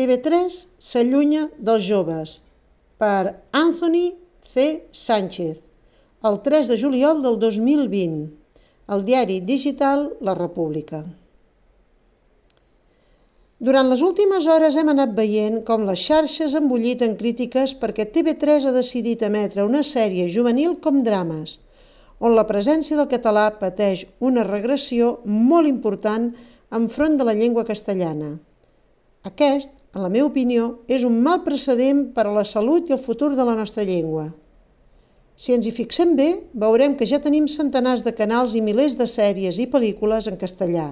TV3 s'allunya dels joves per Anthony C. Sánchez el 3 de juliol del 2020 al diari digital La República. Durant les últimes hores hem anat veient com les xarxes han bullit en crítiques perquè TV3 ha decidit emetre una sèrie juvenil com drames, on la presència del català pateix una regressió molt important enfront de la llengua castellana. Aquest, en la meva opinió, és un mal precedent per a la salut i el futur de la nostra llengua. Si ens hi fixem bé, veurem que ja tenim centenars de canals i milers de sèries i pel·lícules en castellà.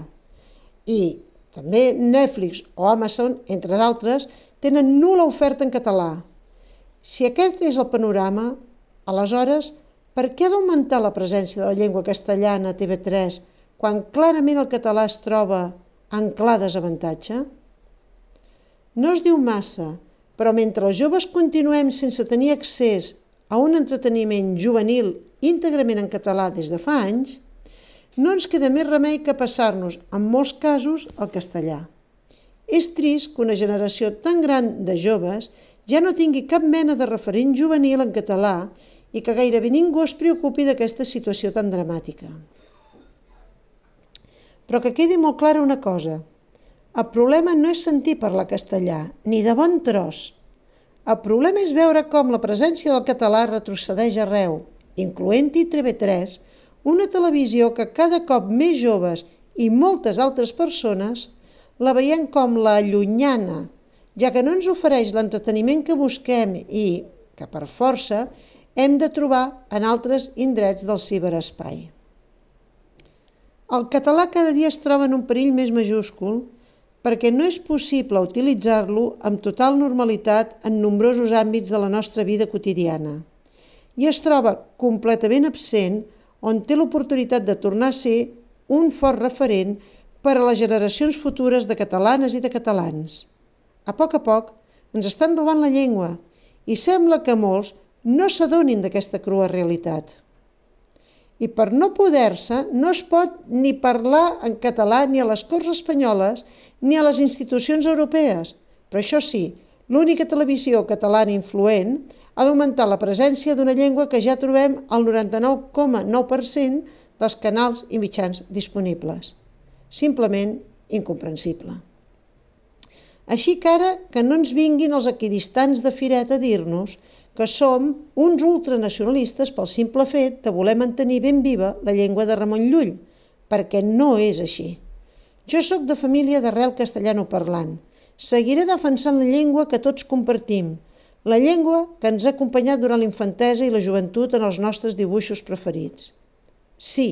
I, també Netflix o Amazon, entre d'altres, tenen nul·la oferta en català. Si aquest és el panorama, aleshores, per què ha d'augmentar la presència de la llengua castellana a TV3 quan clarament el català es troba en clar desavantatge? No es diu massa, però mentre els joves continuem sense tenir accés a un entreteniment juvenil íntegrament en català des de fa anys, no ens queda més remei que passar-nos, en molts casos, al castellà. És trist que una generació tan gran de joves ja no tingui cap mena de referent juvenil en català i que gairebé ningú es preocupi d'aquesta situació tan dramàtica. Però que quedi molt clara una cosa. El problema no és sentir parlar castellà, ni de bon tros. El problema és veure com la presència del català retrocedeix arreu, incloent-hi TV3, una televisió que cada cop més joves i moltes altres persones la veiem com la llunyana, ja que no ens ofereix l'entreteniment que busquem i que per força hem de trobar en altres indrets del ciberespai. El català cada dia es troba en un perill més majúscul perquè no és possible utilitzar-lo amb total normalitat en nombrosos àmbits de la nostra vida quotidiana i es troba completament absent on té l'oportunitat de tornar a ser un fort referent per a les generacions futures de catalanes i de catalans. A poc a poc ens estan robant la llengua i sembla que molts no s'adonin d'aquesta crua realitat. I per no poder-se no es pot ni parlar en català ni a les Corts Espanyoles ni a les institucions europees. Però això sí, l'única televisió catalana influent ha d'augmentar la presència d'una llengua que ja trobem al 99,9% dels canals i mitjans disponibles. Simplement incomprensible. Així que ara que no ens vinguin els equidistants de Firet a dir-nos que som uns ultranacionalistes pel simple fet de voler mantenir ben viva la llengua de Ramon Llull, perquè no és així. Jo sóc de família d'arrel castellano parlant. Seguiré defensant la llengua que tots compartim, la llengua que ens ha acompanyat durant l'infantesa i la joventut en els nostres dibuixos preferits. Sí,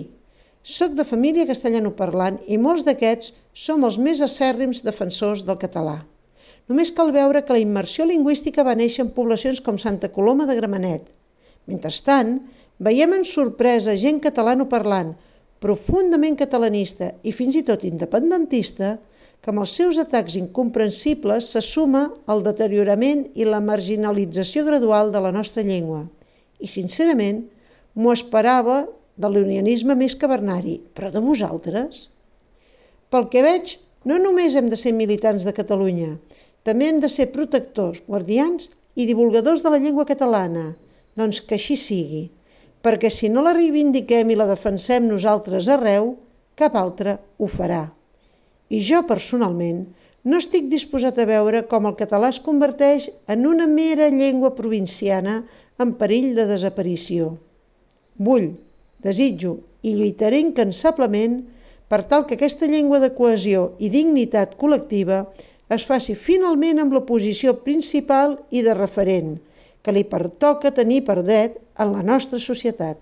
sóc de família castellanoparlant i molts d'aquests som els més acèrrims defensors del català. Només cal veure que la immersió lingüística va néixer en poblacions com Santa Coloma de Gramenet. Mentrestant, veiem en sorpresa gent catalanoparlant, profundament catalanista i fins i tot independentista, que amb els seus atacs incomprensibles se suma el deteriorament i la marginalització gradual de la nostra llengua. I, sincerament, m'ho esperava de l'unianisme més cavernari, però de vosaltres? Pel que veig, no només hem de ser militants de Catalunya, també hem de ser protectors, guardians i divulgadors de la llengua catalana. Doncs que així sigui, perquè si no la reivindiquem i la defensem nosaltres arreu, cap altre ho farà. I jo, personalment, no estic disposat a veure com el català es converteix en una mera llengua provinciana en perill de desaparició. Vull, desitjo i lluitaré incansablement per tal que aquesta llengua de cohesió i dignitat col·lectiva es faci finalment amb la posició principal i de referent que li pertoca tenir per dret en la nostra societat.